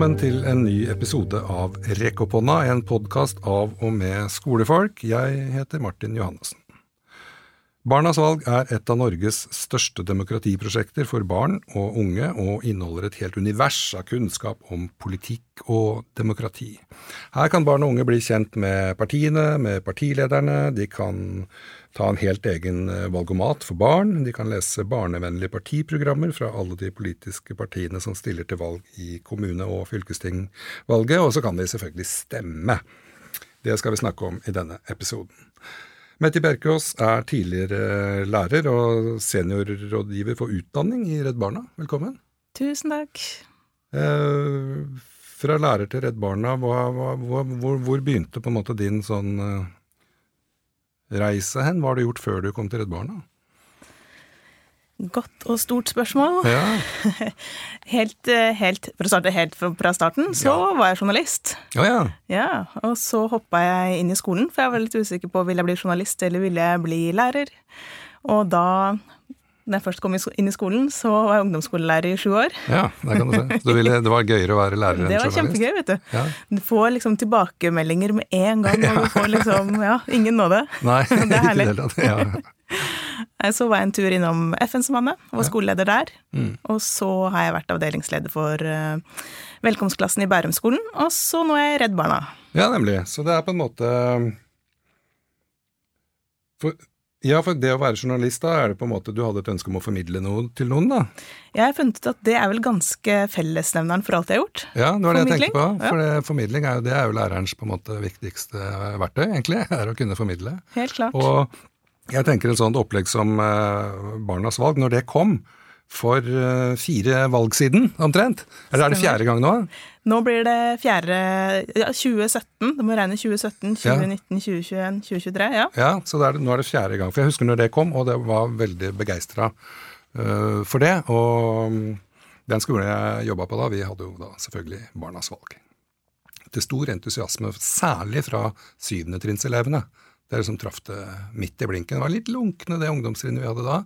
Velkommen til en ny episode av Rekk opp hånda, en podkast av og med skolefolk. Jeg heter Martin Johannessen. Barnas valg er et av Norges største demokratiprosjekter for barn og unge, og inneholder et helt univers av kunnskap om politikk og demokrati. Her kan barn og unge bli kjent med partiene, med partilederne, de kan ta en helt egen valgomat for barn, de kan lese barnevennlige partiprogrammer fra alle de politiske partiene som stiller til valg i kommune- og fylkestingvalget, og så kan de selvfølgelig stemme. Det skal vi snakke om i denne episoden. Mette Bjerkås er tidligere lærer og seniorrådgiver for utdanning i Redd Barna. Velkommen. Tusen takk. Eh, fra lærer til Redd Barna, hva, hva, hvor, hvor, begynte på en måte din sånn eh, reise hen? Hva har du gjort før du kom til Redd Barna? Godt og stort spørsmål. Ja. helt, eh, helt, for å starte helt fra starten, så ja. var jeg journalist. Oh, ja. ja. Og så hoppa jeg inn i skolen, for jeg var litt usikker på vil jeg bli journalist eller ville jeg bli lærer. Og da da jeg først kom inn i skolen, så var jeg ungdomsskolelærer i sju år. Ja, der kan du se. Du ville, det var gøyere å være lærer enn journalist? Det var kjempegøy, vet du. Ja. Du får liksom tilbakemeldinger med en gang, og du får liksom ja, ingen nåde. Nei, det er herlig. det. Så var jeg en tur innom FN-sambandet, var skoleleder der. Mm. Og så har jeg vært avdelingsleder for uh, velkomstklassen i Bærumsskolen, og så nå er jeg Redd Barna. Ja, nemlig. Så det er på en måte for ja, for det å være journalist, da er det på en måte du hadde et ønske om å formidle noe til noen, da? Jeg har funnet ut at det er vel ganske fellesnevneren for alt jeg har gjort. Ja, det var det jeg tenkte på. For ja. formidling er jo, det er jo lærerens på en måte viktigste verktøy, egentlig. Er å kunne formidle. Helt klart. Og jeg tenker et sånt opplegg som uh, Barnas valg, når det kom, for uh, fire valg siden, omtrent. Eller er det fjerde gang nå? Nå blir det fjerde ja, 2017. Det må regne 2017, 2019, 2021, 2023. Ja, ja så er det, nå er det fjerde gang. For jeg husker når det kom, og det var veldig begeistra uh, for det. Og um, den skolen jeg jobba på da, vi hadde jo da selvfølgelig Barnas valg. Til stor entusiasme, særlig fra syvendetrinnselevene. Dere som traff det midt i blinken. Det var litt lunkne, det ungdomstrinnet vi hadde da.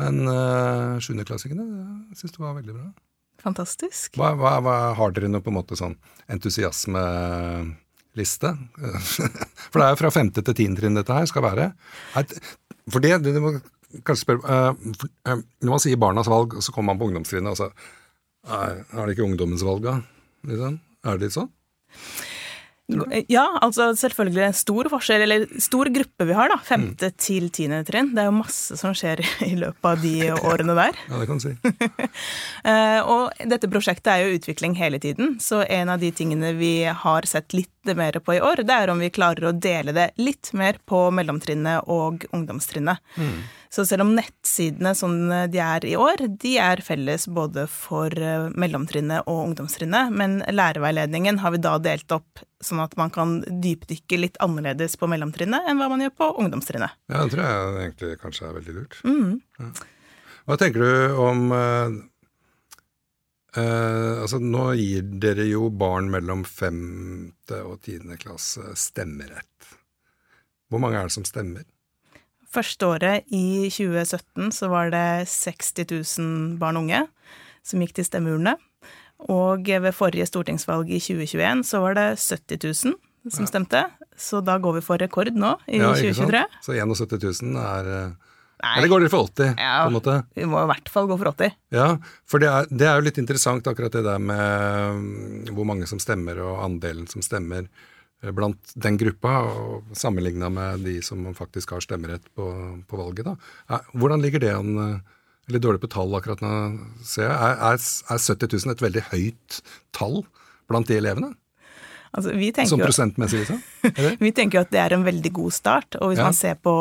Men uh, sjuendeklassingene syns det var veldig bra. Fantastisk. Hva, hva, hva, har dere noe på en måte sånn entusiasmeliste? for det er jo fra femte til tiende trinn dette her skal være. For det, det, må kanskje spørre uh, Når man sier barnas valg, så kommer man på ungdomstrinnet, og så er, er det ikke ungdommens valg, da? Liksom? Er det litt sånn? Ja, altså selvfølgelig en stor forskjell, eller stor gruppe vi har, da. Femte mm. til tiende trinn. Det er jo masse som skjer i løpet av de årene der. ja, det kan du si. uh, og dette prosjektet er jo utvikling hele tiden, så en av de tingene vi har sett litt mer på i år, det er om vi klarer å dele det litt mer på mellomtrinnet og ungdomstrinnet. Mm. Så selv om nettsidene som de er i år, de er felles både for eh, mellomtrinnet og ungdomstrinnet, men lærerveiledningen har vi da delt opp sånn at man kan dypdykke litt annerledes på mellomtrinnet enn hva man gjør på ungdomstrinnet. Ja, det tror jeg egentlig kanskje er veldig lurt. Mm. Ja. Hva tenker du om uh, uh, Altså, nå gir dere jo barn mellom femte og tiende klasse stemmerett. Hvor mange er det som stemmer? Første året, i 2017, så var det 60 000 barn og unge som gikk til stemmeurnene. Og ved forrige stortingsvalg i 2021 så var det 70 000 som stemte. Så da går vi for rekord nå, i ja, 2023. Så 71 000 er eh, Nei. Eller går dere for 80, ja, på en måte? Vi må i hvert fall gå for 80. Ja, for det er, det er jo litt interessant akkurat det der med mm, hvor mange som stemmer, og andelen som stemmer. Eh, blant den gruppa, og sammenligna med de som faktisk har stemmerett på, på valget. Da. Hvordan ligger det an? Eh, litt dårlig på tall akkurat nå, ser jeg. Er, er, er 70 000 et veldig høyt tall blant de elevene? Altså, Som prosentmessig, liksom? vi tenker jo at det er en veldig god start. Og hvis ja. man ser på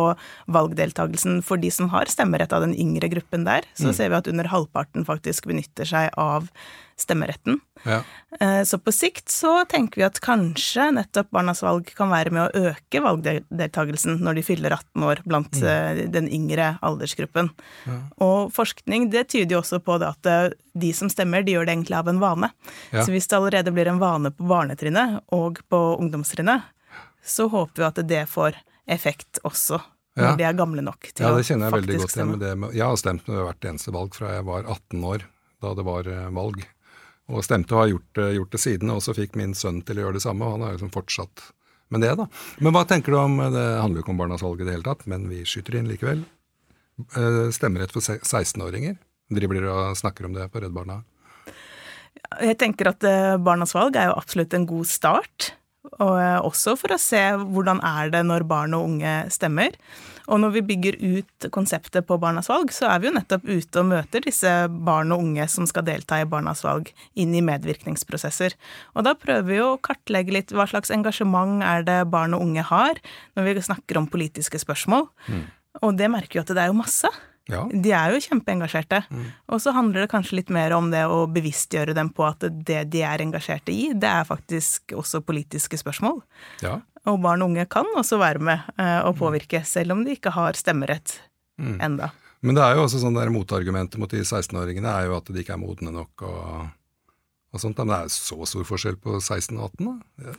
valgdeltakelsen for de som har stemmerett av den yngre gruppen der, så mm. ser vi at under halvparten faktisk benytter seg av stemmeretten. Ja. Eh, så på sikt så tenker vi at kanskje nettopp Barnas valg kan være med å øke valgdeltakelsen når de fyller 18 år blant mm. Eh, den yngre aldersgruppen. Ja. Og forskning det tyder jo også på det at eh, de som stemmer, de gjør det egentlig av en vane. Ja. Så hvis det allerede blir en vane på barnetrinnet og på ungdomstrinnet, så håper vi at det får effekt også når de er gamle nok til å faktisk stemme. Ja, det kjenner jeg veldig godt igjen med det. Jeg har stemt med hvert eneste valg fra jeg var 18 år, da det var valg. Og stemte og har gjort, gjort, det siden, og så fikk min sønn til å gjøre det samme, og han har liksom fortsatt med det, da. Men hva tenker du om Det handler jo ikke om barnas valg i det hele tatt, men vi skyter inn likevel. Eh, stemmerett for 16-åringer. Driver dere og snakker om det på Redd Barna? Jeg tenker at eh, Barnas valg er jo absolutt en god start. Og eh, også for å se hvordan er det når barn og unge stemmer. Og når vi bygger ut konseptet på Barnas valg, så er vi jo nettopp ute og møter disse barn og unge som skal delta i Barnas valg, inn i medvirkningsprosesser. Og da prøver vi å kartlegge litt hva slags engasjement er det barn og unge har når vi snakker om politiske spørsmål. Mm. Og det merker jo at det er jo masse. Ja. De er jo kjempeengasjerte. Mm. Og så handler det kanskje litt mer om det å bevisstgjøre dem på at det de er engasjerte i, det er faktisk også politiske spørsmål. Ja. Og barn og unge kan også være med uh, og påvirke, selv om de ikke har stemmerett mm. enda. Men det er jo også sånn der motargumentet mot de 16-åringene er jo at de ikke er modne nok og, og sånt. Men det er så stor forskjell på 16 og 18, da?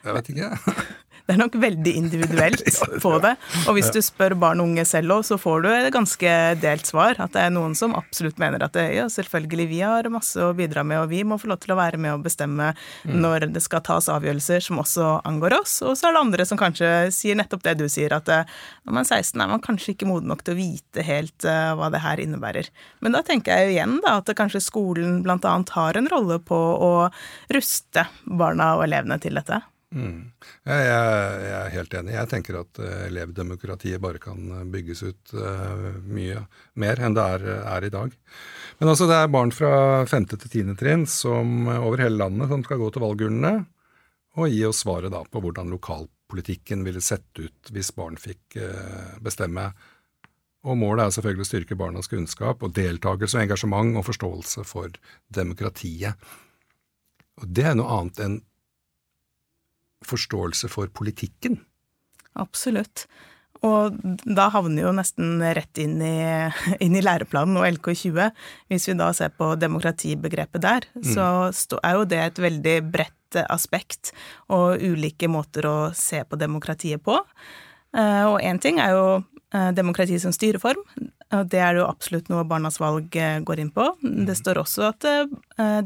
Jeg vet ikke. Det er nok veldig individuelt på det. Og hvis du spør barn og unge selv òg, så får du et ganske delt svar. At det er noen som absolutt mener at det, ja, selvfølgelig, vi har masse å bidra med, og vi må få lov til å være med og bestemme mm. når det skal tas avgjørelser som også angår oss. Og så er det andre som kanskje sier nettopp det du sier, at eh, når man er 16 er man kanskje ikke moden nok til å vite helt uh, hva det her innebærer. Men da tenker jeg jo igjen da, at kanskje skolen bl.a. har en rolle på å ruste barna og elevene til dette. Mm. Jeg, jeg, er helt enig. Jeg tenker at uh, elevdemokratiet bare kan eh, bygges ut uh, mye mer enn det er, er, i dag. Men altså, det er barn fra 5. til 10. trinn som over hele landet som skal gå til valgurnene og gi oss svaret da på hvordan lokalpolitikken ville sett ut hvis barn fikk bestemme. Og målet er selvfølgelig å styrke barnas kunnskap og deltakelse og engasjement og forståelse for demokratiet. Og det er noe annet enn forståelse for politikken. Absolutt. Og da havner jo nesten rett inn i, inn i læreplanen og LK20. Hvis vi da ser på demokratibegrepet der, mm. så er jo det et veldig bredt aspekt og ulike måter å se på demokratiet på. Eh, og én ting er jo eh, demokrati som styreform. Og det er jo absolutt noe Barnas Valg eh, går inn på. Det står også at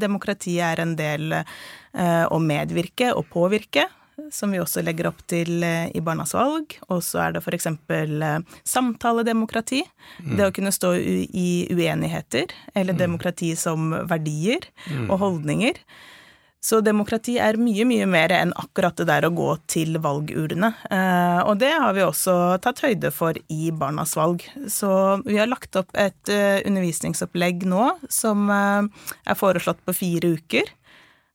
demokrati er en del å medvirke og påvirke som vi også legger opp til eh, i Barnas valg. Og så er det f.eks. Eh, samtaledemokrati. Mm. Det å kunne stå i uenigheter, eller mm. demokrati som verdier mm. og holdninger. Så demokrati er mye, mye mer enn akkurat det der å gå til valgurene. Eh, og det har vi også tatt høyde for i Barnas valg. Så vi har lagt opp et undervisningsopplegg nå som er foreslått på fire uker.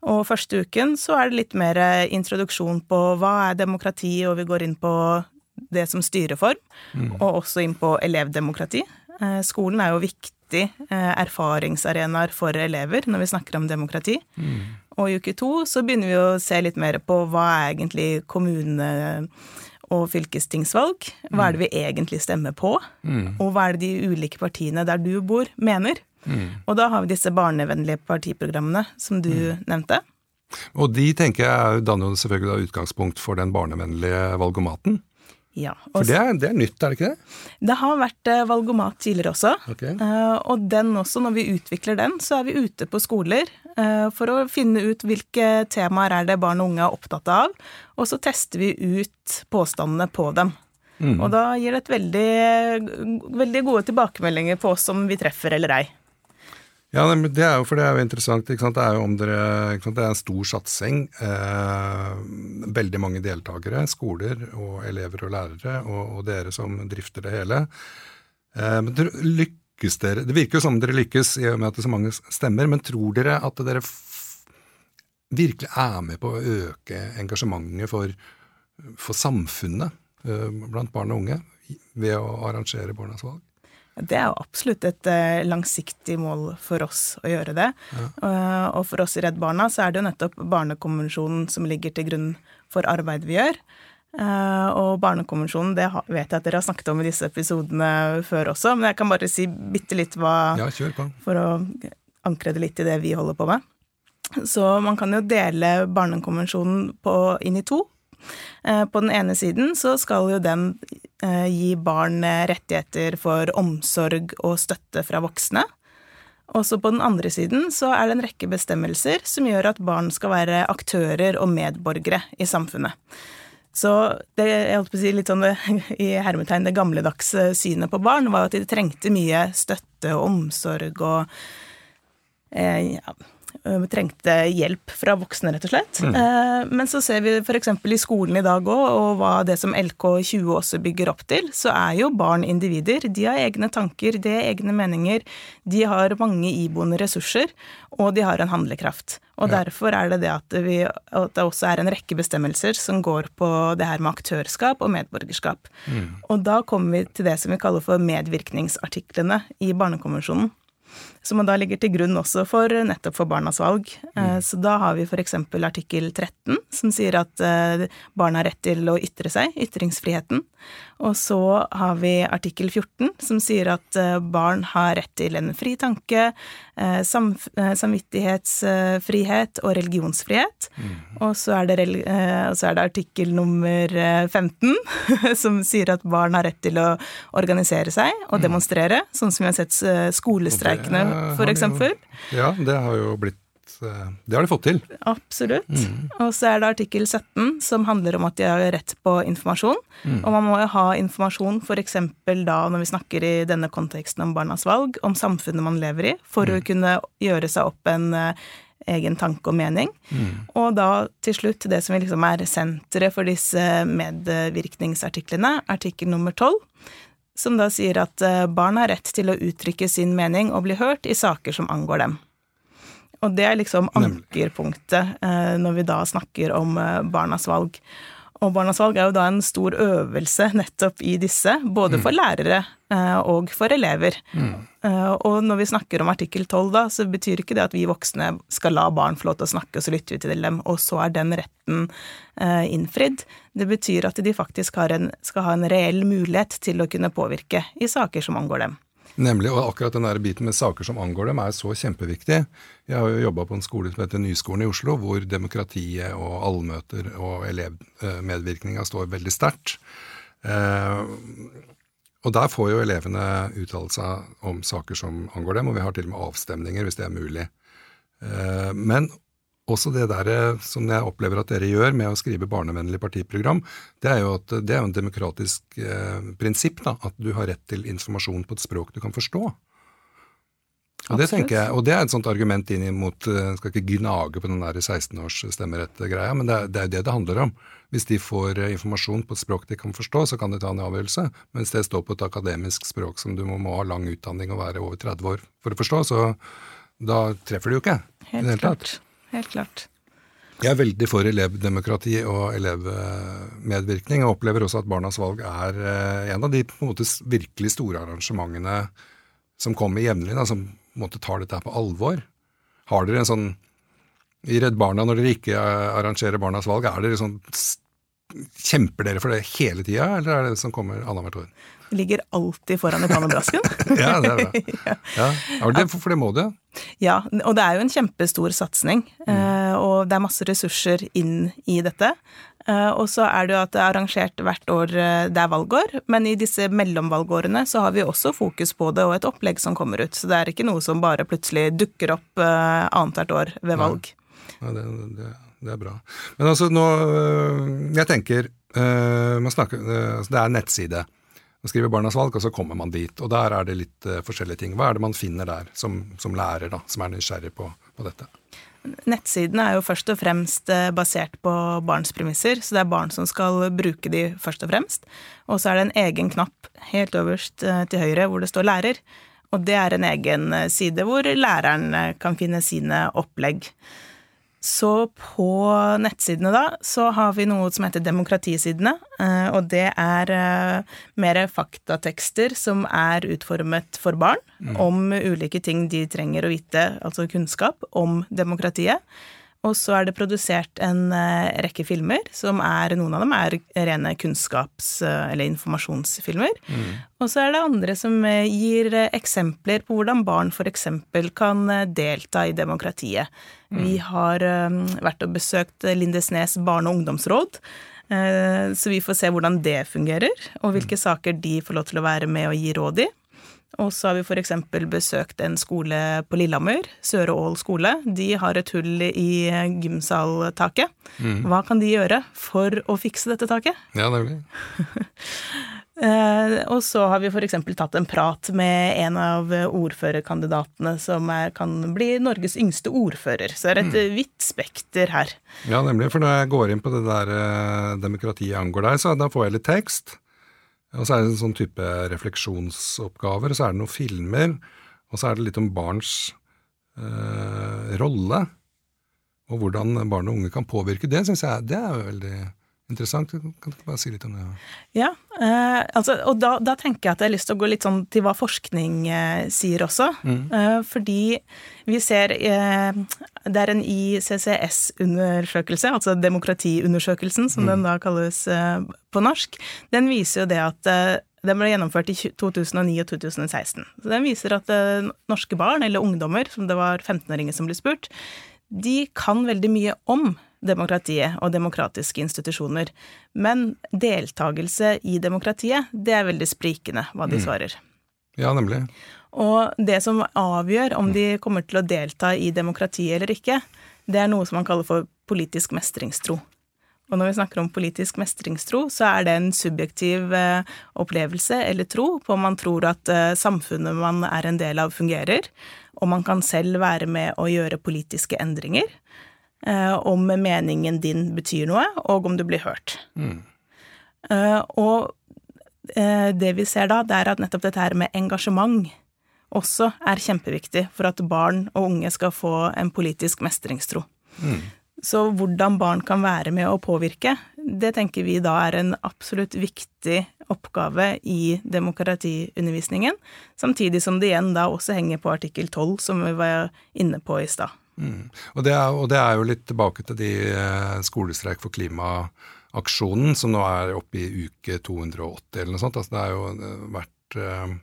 Og første uken så er det litt mer eh, introduksjon på hva er demokrati, og vi går inn på det som styreform, mm. og også inn på elevdemokrati. Eh, skolen er jo viktig eh, erfaringsarenaer for elever når vi snakker om demokrati. Mm. Og i uke to så begynner vi å se litt mer på hva er egentlig kommune- og fylkestingsvalg. Hva er det vi egentlig stemmer på? Mm. Og hva er det de ulike partiene der du bor, mener? Mm. Og da har vi disse barnevennlige partiprogrammene som du mm. nevnte. Og de tenker jeg danner jo selvfølgelig da utgangspunkt for den barnevennlige valgomaten. Ja. For det er, det er, nytt, er det ikke det? Det har vært uh, valgomat tidligere også. Okay. Uh, og den også, når vi utvikler den, så er vi ute på skoler uh, for å finne ut hvilke temaer er det barn og unge er opptatt av, og så tester vi ut påstandene på dem. Mm. Og da gir det et veldig, veldig gode tilbakemeldinger på oss om vi treffer eller ei. Ja, det er jo for det er jo interessant. Det er jo om dere, det er en stor satsing. Eh, veldig mange deltakere, skoler og elever og lærere, og, og dere som drifter det hele. Eh, men lykkes dere Det virker jo som dere lykkes i og med at det så mange stemmer, men tror dere at dere virkelig er med på å øke engasjementet for, for samfunnet eh, blant barn og unge ved å arrangere Barnas valg? Det er jo absolutt et eh, langsiktig mål for oss å gjøre det. Ja. Eh, og for oss i Redd Barna så er det jo nettopp Barnekonvensjonen som ligger til grunn for arbeidet vi gjør. Eh, og Barnekonvensjonen det vet jeg at dere har snakket om i disse episodene før også, men jeg kan bare si bitte litt hva ja, For å ankre det litt i det vi holder på med. Så man kan jo dele Barnekonvensjonen på, inn i to. Eh, på den ene siden så skal jo den eh, gi barn rettigheter for omsorg og støtte fra voksne. Også på den andre siden så er det en rekke bestemmelser som gjør at barn skal være aktører og medborgere i samfunnet. Så det, jeg holdt på å si litt sånn det, i hermetegn det gamledagse synet på barn var at de trengte mye støtte og omsorg og eh, ja, Eh, trengte hjelp fra voksne, rett og slett. Mm. Eh, men så ser vi f.eks. i skolen i dag òg, og hva det som LK20 også bygger opp til, så er jo barn individer. De har egne tanker, de har egne meninger, de har mange iboende ressurser, og de har en handlekraft. Og ja. derfor er det det at, vi, at, det også er en rekke bestemmelser som går på det her med aktørskap og medborgerskap. Mm. Og da kommer vi til det som vi kaller for medvirkningsartiklene i Barnekonvensjonen som da ligger til grunn også for nettopp for barnas valg. Eh, mm. Så da har vi f.eks. artikkel 13, som sier at eh, barn har rett til å ytre seg, ytringsfriheten. Og så har vi artikkel 14, som sier at eh, barn har rett til en fri tanke, sam samvittighetsfrihet og religionsfrihet. Mm. Og, så er det, og så er det artikkel nummer 15, som sier at barn har rett til å organisere seg og mm. demonstrere, sånn som vi har sett skolestreikene f.eks. Ja, det har jo blitt eh, det har de fått til. Absolutt. Mm. Og så er det artikkel 17 som handler om at de har rett på informasjon. Mm. Og man må jo ha informasjon f.eks. da når vi snakker i denne konteksten om barnas valg, om samfunnet man lever i, for mm. å kunne gjøre seg opp en uh, egen tanke og mening. Mm. Og da til slutt det som liksom er senteret for disse medvirkningsartiklene, artikkel nummer 12, som da sier at eh, barn har rett til å uttrykke sin mening og bli hørt i saker som angår dem. Og det er liksom ankerpunktet eh, når vi da snakker om eh, barnas valg. Og Barnas valg er jo da en stor øvelse nettopp i disse, både for mm. lærere og for elever. Mm. Og når vi snakker om artikkel 12 da, så betyr ikke det at vi voksne skal la barn få lov til å snakke, og så lytter vi til dem, og så er den retten innfridd. Det betyr at de faktisk en, skal ha en reell mulighet til å kunne påvirke i saker som angår dem. Nemlig, og akkurat den der biten med saker som angår dem, er så kjempeviktig. Jeg har jo jobba på en skole som heter Nyskolen i Oslo, hvor demokratiet og allmøter og elevmedvirkninga står veldig sterkt. Eh, og der får jo elevene uttale seg om saker som angår dem, og vi har til og med avstemninger hvis det er mulig. Eh, men også det der eh, som jeg opplever at dere gjør med å skrive barnevennlig partiprogram, det er jo at det er en demokratisk eh, prinsipp, da, at du har rett til informasjon på et språk du kan forstå. Og det, tenker jeg, og det er et sånt argument inn mot Jeg eh, skal ikke gnage på den der 16-års stemmerett-greia, men det er, det er det det handler om. Hvis de får eh, informasjon på et språk de kan forstå, så kan de ta en avgjørelse. Mens det står på et akademisk språk som du må, må ha lang utdanning og være over 30 år for å forstå, så da treffer du jo ikke. Helt i det hele tatt helt klart. Jeg er veldig for elevdemokrati og elevmedvirkning, og opplever også at Barnas valg er eh, en av de en måte virkelig store arrangementene som kommer jevnlig, som måte tar dette på alvor. Har dere en sånn I Redd Barna, når dere ikke arrangerer Barnas valg, er dere sånn Kjemper dere for det hele tida, eller er det som kommer annethvert år? Ligger alltid foran i pannebrasken. ja, det er bra. ja. Ja. Det, for det må du. Ja, og det er jo en kjempestor satsing. Mm. Eh, og det er masse ressurser inn i dette. Eh, og så er det jo at det er arrangert hvert år eh, det er valgår, men i disse mellomvalgårene så har vi også fokus på det og et opplegg som kommer ut. Så det er ikke noe som bare plutselig dukker opp annethvert år ved valg. Ja, det, det, det, er bra. Men altså nå Jeg tenker man snakker, altså, Det er en nettside. Man skriver Barnas valg, og så kommer man dit. Og der er det litt uh, forskjellige ting. Hva er det man finner der som, som lærer, da, som er nysgjerrig på, på dette? Nettsidene er jo først og fremst eh, basert på barns premisser, så det er barn som skal bruke de først og fremst. Og så er det en egen knapp helt øverst eh, til høyre hvor det står lærer. Og det er en egen side hvor læreren kan finne sine opplegg. Så på nettsidene da, så har vi noe som heter demokratisidene. Eh, og det er eh, mer faktatekster som er utformet for barn mm. om ulike ting de trenger å vite, altså kunnskap om demokratiet. Og så er det produsert en uh, rekke filmer, som er Noen av dem er rene kunnskaps- uh, eller informasjonsfilmer. Mm. Og så er det andre som uh, gir eksempler på hvordan barn f.eks. kan delta i demokratiet. Mm. Vi har vært og besøkt Lindesnes barne- og ungdomsråd. Så vi får se hvordan det fungerer, og hvilke mm. saker de får lov til å være med og gi råd i. Og så har vi f.eks. besøkt en skole på Lillehammer, Søre Ål skole. De har et hull i gymsaltaket. Mm. Hva kan de gjøre for å fikse dette taket? Ja, det blir. Eh, og så har vi f.eks. tatt en prat med en av ordførerkandidatene som er, kan bli Norges yngste ordfører. Så det er et mm. vidt spekter her. Ja, nemlig. For når jeg går inn på det der uh, demokratiet angår deg, så da får jeg litt tekst. Og så er det en sånn type refleksjonsoppgaver, og så er det noen filmer, og så er det litt om barns eh, rolle, og hvordan barn og unge kan påvirke det, syns jeg det er veldig interessant. Kan du bare si litt om det? Ja, eh, altså, og da, da, tenker jeg at jeg har lyst til å gå litt sånn til hva forskning eh, sier også. Mm. Eh, fordi vi ser eh, Det er en ICCS-undersøkelse, altså demokratiundersøkelsen, som mm. den da kalles eh, på norsk. Den viser jo det at eh, den ble gjennomført i 2009 og 2016. Så Den viser at norske barn, eller ungdommer, som det var 15-åringer som ble spurt, de kan veldig mye om demokratiet og demokratiske institusjoner. Men deltakelse i demokratiet, det er veldig sprikende hva de mm. svarer. Ja, nemlig. Og det som avgjør om de kommer til å delta i demokratiet eller ikke, det er noe som man kaller for politisk mestringstro. Og når vi snakker om politisk mestringstro, så er det en subjektiv eh, opplevelse eller tro på om man tror at eh, samfunnet man er en del av, fungerer, og man kan selv være med å gjøre politiske endringer. Eh, om meningen din betyr noe, og om du blir hørt. Mm. Eh, og eh, det vi ser da, det er at nettopp dette her med engasjement også er kjempeviktig for at barn og unge skal få en politisk mestringstro. Mm. Så hvordan barn kan være med å påvirke, det tenker vi da er en absolutt viktig oppgave i demokratiundervisningen, samtidig som det igjen da også henger på artikkel 12, som vi var inne på i stad. Mm. Og, det er, og, det er, jo litt tilbake til de eh, skolestreik for klima-aksjonen, som nå er oppe i uke 280 eller noe sånt. Altså det har jo eh, vært eh,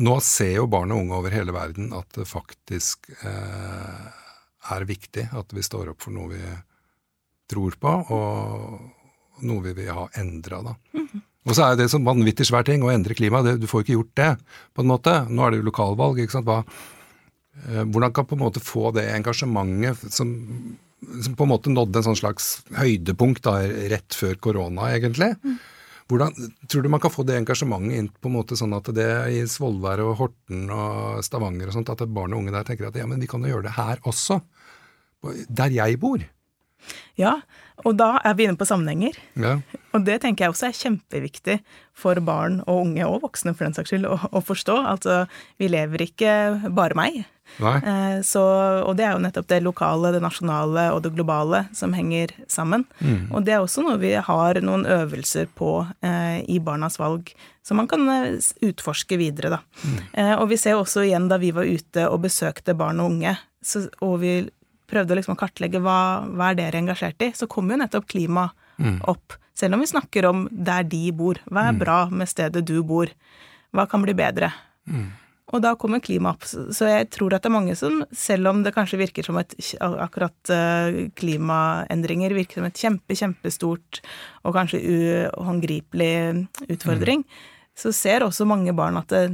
Nå ser jo barn og unge over hele verden at det faktisk eh, er viktig at vi står opp for noe vi tror på, og noe vi vil ha endra, da. Mm -hmm. Og så er det sånn vanvittig svær ting å endre klimaet. Du får ikke gjort det, på en måte. Nå er det jo lokalvalg, ikke sant. Hva, hvordan kan på en måte få det engasjementet som, som på en måte nådde en sånn slags høydepunkt da, rett før korona, egentlig? Mm. Hvordan tror du man kan få det engasjementet inn på en måte sånn at det i Svolvær og Horten og Stavanger og sånt, at barn og unge der tenker at ja, men vi kan jo gjøre det her også, der jeg bor? Ja, og da er vi inne på sammenhenger. Ja. Og det tenker jeg også er kjempeviktig for barn og unge, og voksne for den saks skyld, å, å forstå. Altså, vi lever ikke bare meg. Eh, så, og det er jo nettopp det lokale, det nasjonale og det globale som henger sammen. Mm. Og det er også noe vi har noen øvelser på eh, i Barnas valg, som man kan eh, utforske videre, da. Mm. Eh, og vi ser også igjen da vi var ute og besøkte barn og unge, så, og vi prøvde liksom å kartlegge hva, hva er dere engasjert i, så kom jo nettopp klima mm. opp. Selv om vi snakker om der de bor. Hva er mm. bra med stedet du bor? Hva kan bli bedre? Mm. Og da kommer klima opp. Så jeg tror at det er mange som, selv om det kanskje virker som et akkurat eh, klimaendringer virker som et kjempe, kjempestort og kanskje uhåndgripelig utfordring, mm. så ser også mange barn at det,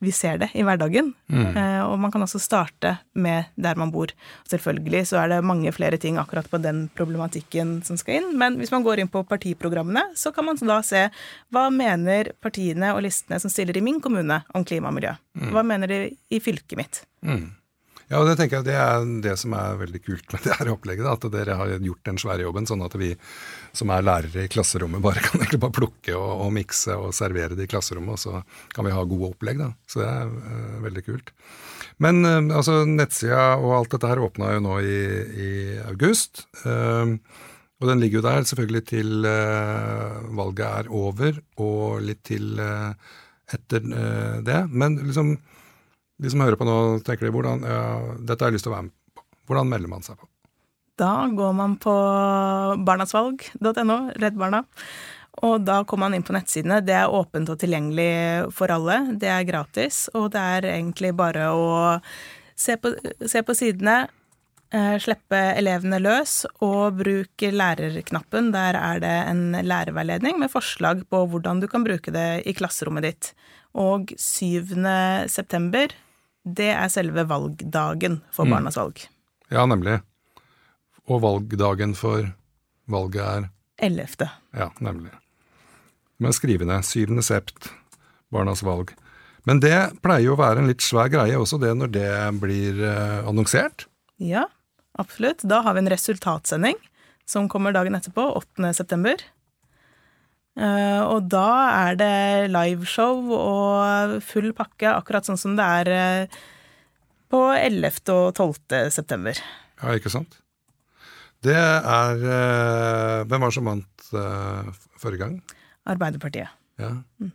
vi, ser det i hverdagen. Mm. Eh, og man kan også starte med der man bor. Selvfølgelig så er det mange flere ting akkurat på den problematikken som skal inn, men hvis man går inn på partiprogrammene, så kan man da se hva mener partiene og listene som stiller i min kommune om klima og miljø? Mm. Hva mener de i fylket mitt? Mm. Ja, og det tenker jeg det er det som er veldig kult med det her opplegget. At dere har gjort den svære jobben, sånn at vi som er lærere i klasserommet, bare kan egentlig bare plukke og, og mikse og servere det i klasserommet, og så kan vi ha gode opplegg. da. Så det er uh, veldig kult. Men uh, altså, nettsida og alt dette her åpna jo nå i, i august. Uh, og den ligger jo der selvfølgelig til valget er over, og litt til etter det. Men liksom de som hører på nå, tenker de hvordan, ja, dette har jeg lyst til å være med på. Hvordan melder man seg på? Da går man på barnasvalg.no, Redd Barna. Og da kommer man inn på nettsidene. Det er åpent og tilgjengelig for alle. Det er gratis, og det er egentlig bare å se på, se på sidene, Eh, slippe elevene løs, og bruke lærerknappen. Der er det en lærerveiledning med forslag på hvordan du kan bruke det i klasserommet ditt. Og 7. september, det er selve valgdagen for mm. Barnas valg. Ja, nemlig. Og valgdagen for valget er 11. Ja, nemlig. Men skrivende, ned. 7. sept, Barnas valg. Men det pleier jo å være en litt svær greie også, det når det blir eh, annonsert. Ja, absolutt. Da har vi en resultatsending som kommer dagen etterpå, 8. september. Uh, og da er det liveshow og full pakke, akkurat sånn som det er uh, på 11. og 12. september. Ja, ikke sant. Det er uh, Hvem var det som vant forrige gang? Arbeiderpartiet. Ja. Mm.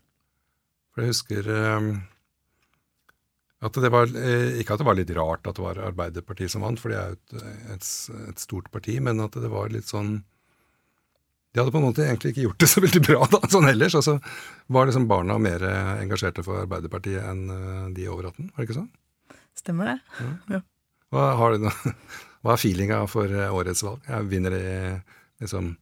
For jeg husker at det var, eh, Ikke at det var litt rart at det var Arbeiderpartiet som vant, for det er jo et, et, et, stort parti, men at det var litt sånn De hadde på en måte egentlig ikke gjort det så veldig bra da, sånn ellers. Og så var liksom barna mer engasjerte for Arbeiderpartiet enn eh, de over 18, var det ikke sånn? Stemmer det. Ja. ja. Hva, har du, hva er feelinga for eh, årets valg? Jeg vinner det liksom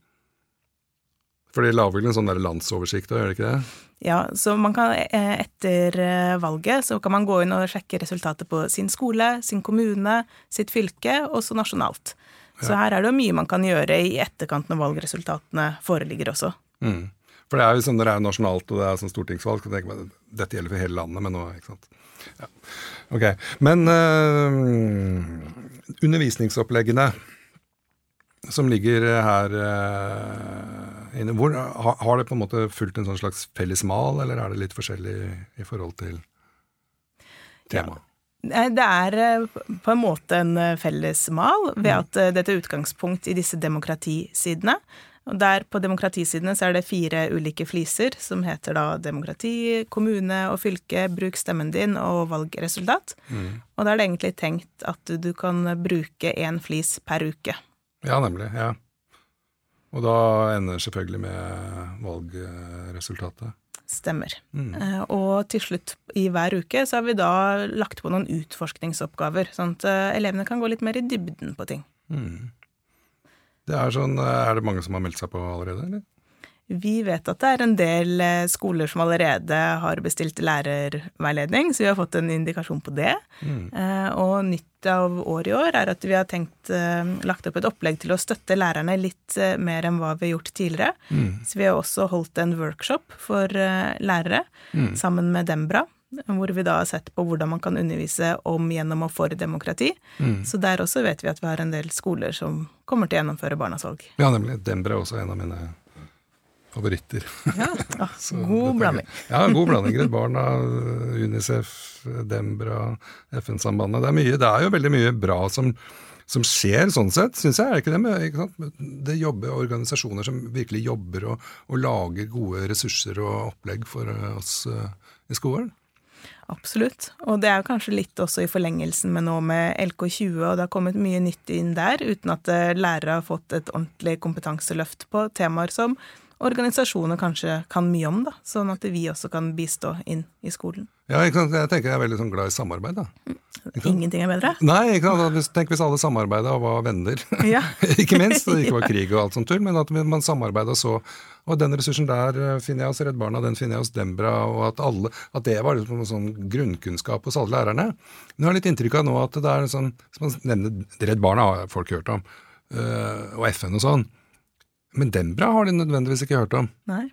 for de lager vel en sånn der landsoversikt, gjør de ikke det? Ja, så man kan eh, etter eh, valget så kan man gå inn og sjekke resultatet på sin skole, sin kommune, sitt fylke, og så nasjonalt. Så her er det jo mye man kan gjøre i etterkant når valgresultatene foreligger også. Mm. For det er jo sånn når det er nasjonalt og det er sånn stortingsvalg, så tenker man dette gjelder for hele landet, men nå, ikke sant. Ja. Ok. Men øh, undervisningsoppleggene som ligger her øh, inne, hvor, har, har, det på en måte fulgt en sånn slags felles mal, eller er det litt forskjellig i forhold til temaet? Ja. Det er eh, på en måte en eh, felles mal ved mm. at dette er utgangspunkt i disse demokratisidene. Og der på demokratisidene så er det fire ulike fliser som heter da demokrati, kommune og fylke, bruk stemmen din og valgresultat. Mm. Og da er det egentlig tenkt at du kan bruke én flis per uke. Ja, nemlig. ja. Og da ender det selvfølgelig med valgresultatet. Stemmer. Mm. Eh, og til slutt i hver uke så har vi da lagt på noen utforskningsoppgaver, sånn at eh, elevene kan gå litt mer i dybden på ting. Mm. Det er, sånn, eh, er det mange som har meldt seg på allerede, eller? Vi vet at det er en del eh, skoler som allerede har bestilt lærerveiledning, så vi har fått en indikasjon på det. Mm. Eh, og nytt av året i år er at vi har tenkt eh, lagt opp et opplegg til å støtte lærerne litt mer enn hva vi har gjort tidligere. Mm. Så vi har også holdt en workshop for lærere mm. sammen med Dembra. Hvor vi da har sett på hvordan man kan undervise om, gjennom og for demokrati. Mm. Så der også vet vi at vi har en del skoler som kommer til å gjennomføre Barnas valg. Ja, nemlig. Dembra er også en av mine favoritter. Ja, ah, God blanding. Ja, god blanding. Redd Barna, Unicef, Dembra, FN-sambandet. Det er mye, det er jo veldig mye bra som, som skjer sånn sett, syns jeg. er ikke det? Med, ikke det jobber organisasjoner som virkelig jobber og, og, lager gode ressurser og opplegg for oss uh, i skolen. Absolutt. Og det er jo kanskje litt også i forlengelsen med nå med LK20, og det har kommet mye nytt inn der, uten at eh, lærere har fått et ordentlig kompetanseløft på temaer som organisasjoner kanskje kan mye om, da, sånn at vi også kan bistå inn i skolen. Ja, jeg tenker jeg er veldig sånn glad i samarbeid. da. Ingenting er bedre? Nei, ikke sant? tenk hvis alle samarbeida og var venner. Ja. ikke minst, det ikke var krig og alt sånt tull, men at man samarbeida så Og den ressursen der eh, finner jeg hos Redd Barna, den finner jeg hos Dembra, og at, alle, at det var liksom en sånn grunnkunnskap hos alle lærerne. Men jeg har litt inntrykk av nå at det er sånn, som man nevner Redd Barna har folk hørt om, eh, og FN og sånn. Men Dembra har de nødvendigvis ikke hørt om. Nei.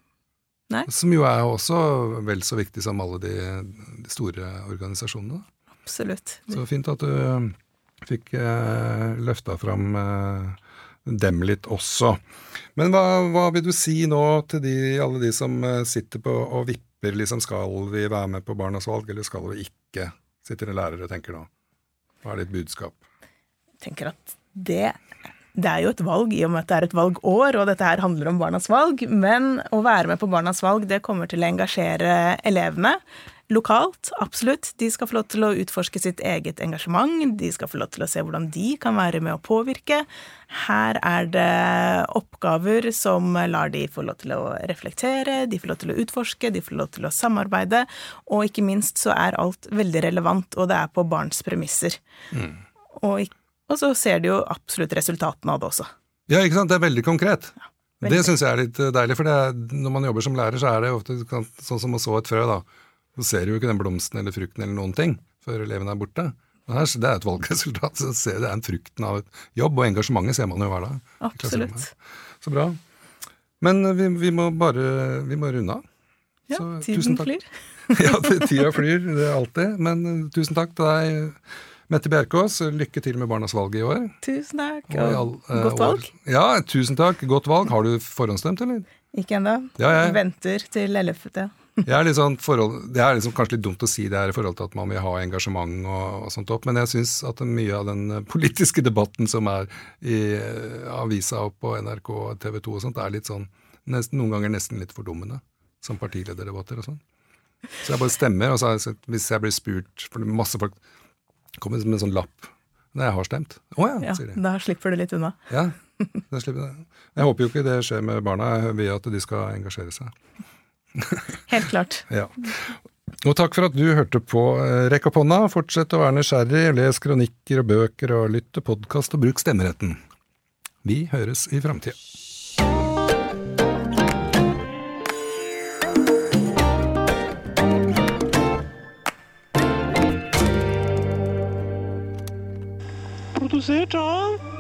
Nei. Som jo er også vel så viktig som alle de, de store organisasjonene. Absolutt. Så fint at du eh, fikk eh, løfta fram eh, dem litt også. Men hva, hva, vil du si nå til de, alle de som eh, sitter på og vipper, liksom skal vi være med på Barnas valg, eller skal vi ikke? Sitter det lærere og tenker nå. Hva er ditt budskap? Jeg tenker at det det er jo et valg i og med at det er et valgår, og dette her handler om barnas valg. Men å være med på barnas valg, det kommer til å engasjere elevene. Lokalt, absolutt. De skal få lov til å utforske sitt eget engasjement. De skal få lov til å se hvordan de kan være med å påvirke. Her er det oppgaver som lar de få lov til å reflektere, de får lov til å utforske, de får lov til å samarbeide. Og ikke minst så er alt veldig relevant, og det er på barns premisser. Mm. Og ikke Og så ser de jo absolutt resultatene av det også. Ja, ikke sant. Det er veldig konkret. veldig. Det syns jeg er litt eh, deilig, for det er, når man jobber som lærer, så er det ofte sånn som å så et frø, da. Så ser du jo ikke den blomsten eller frukten eller noen ting før eleven er borte. Men her, det er et valgresultat, så ser det er en frukten av et jobb, og engasjementet ser man jo hver dag. Absolutt. Så bra. Men eh, vi, vi må bare vi må runde av. Ja, Så, tiden flyr. ja, tida flyr, det er alltid. Men eh, tusen takk til deg, Mette Bjerkås. Lykke til med Barnas valg i år. Tusen takk, all, eh, godt valg. år. Ja, tusen takk. Godt valg. Har du forhåndsstemt, eller? Ikke ennå. Ja, jeg- Venter til 11. Jeg er litt sånn forhold, det er liksom kanskje litt dumt å si det her i forhold til at man vil ha engasjement og, og sånt opp, men jeg syns at mye av den eh, politiske debatten som er i eh, avisa og på NRK og TV 2 og sånt, er litt sånn nesten, noen ganger nesten litt fordummende. Som partilederdebatter og sånn. Så jeg bare stemmer, og så jeg hvis jeg blir spurt For masse folk kommer med en sånn lapp Nei, jeg har stemt. Å ja, Ja, sier de. da slipper du litt unna. Ja, da slipper det. Jeg håper jo ikke det skjer med barna, jeg vil at de skal engasjere seg. Helt klart. Ja. Og takk for at du hørte på eh, Rekk opp hånda. Fortsett å være nysgjerrig, les kronikker og bøker og lytt til podkast og bruk stemmeretten. Vi høres i framtida. Produsert av